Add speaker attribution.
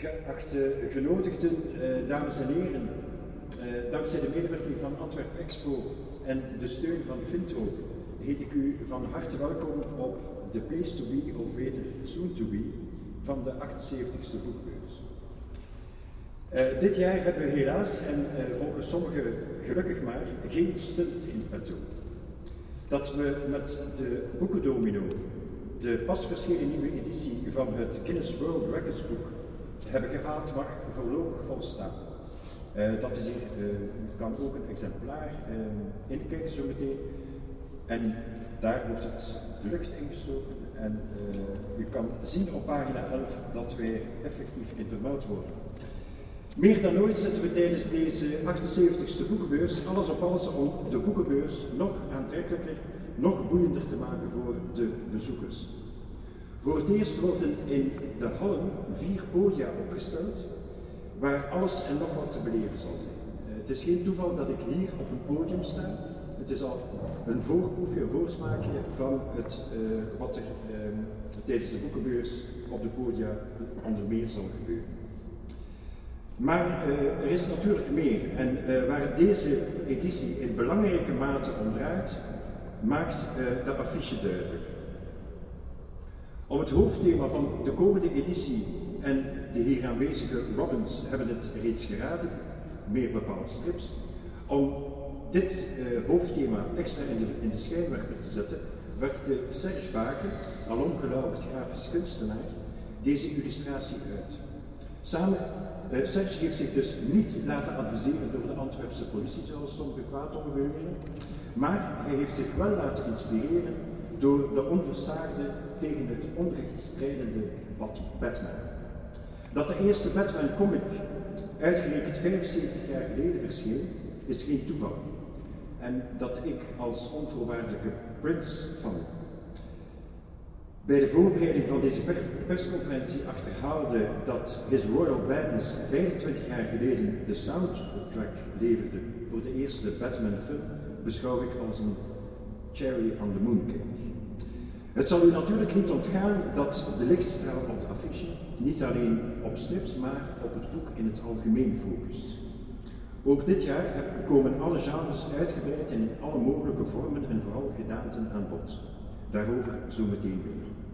Speaker 1: Geachte genodigden, eh, dames en heren, eh, dankzij de medewerking van Antwerp Expo en de steun van Finto heet ik u van harte welkom op The Place to Be, of beter Soon to Be, van de 78ste boekbeurs. Eh, dit jaar hebben we helaas, en eh, volgens sommigen gelukkig maar, geen stunt in petto. Dat we met de boekendomino de pas verschenen nieuwe editie van het Guinness World Records boek hebben gehaald mag voorlopig volstaan. Uh, dat is hier, u kan ook een exemplaar uh, inkijken zo meteen. En daar wordt het de lucht ingestoken en u kan zien op pagina 11 dat wij effectief in vermeld worden. Meer dan ooit zetten we tijdens deze 78ste boekenbeurs alles op alles om de boekenbeurs nog aantrekkelijker, nog boeiender te maken voor de bezoekers. Voor het eerst worden in de hallen vier podia opgesteld waar alles en nog wat te beleven zal zijn. Uh, het is geen toeval dat ik hier op een podium sta. Het is al een voorproefje, een voorsmaakje van het, uh, wat er uh, tijdens de boekenbeurs op de podia onder meer zal gebeuren. Maar uh, er is natuurlijk meer. En waar deze editie in belangrijke mate om draait, maakt de affiche duidelijk. Om het hoofdthema van de komende editie, en de hier aanwezige Robbins hebben het reeds geraden, meer bepaald strips, om dit uh, hoofdthema extra in de, in schijnwerper te zetten, werkte Serge Baken, alom grafisch kunstenaar, deze illustratie uit. Samen, uh, Serge heeft zich dus niet laten adviseren door de Antwerpse politie, zoals sommige beweren, maar hij heeft zich wel laten inspireren door de onversaagde tegen het onrechtstrijdende Batman. Dat de eerste Batman comic uitgerekend 75 jaar geleden verscheen, is geen toeval. En dat ik als onvoorwaardelijke Prince van bij de voorbereiding van deze persconferentie achterhaalde dat His Royal Badness 25 jaar geleden de soundtrack leverde voor de eerste Batman-film, beschouw ik als een cherry on the moon cake. Het zal u natuurlijk niet ontgaan dat de lichtstraal op de affiche niet alleen op strips, maar op het boek in het algemeen focust. Ook dit jaar komen alle genres uitgebreid in alle mogelijke vormen en vooral gedaanten aan bod. Daarover zo meteen weer.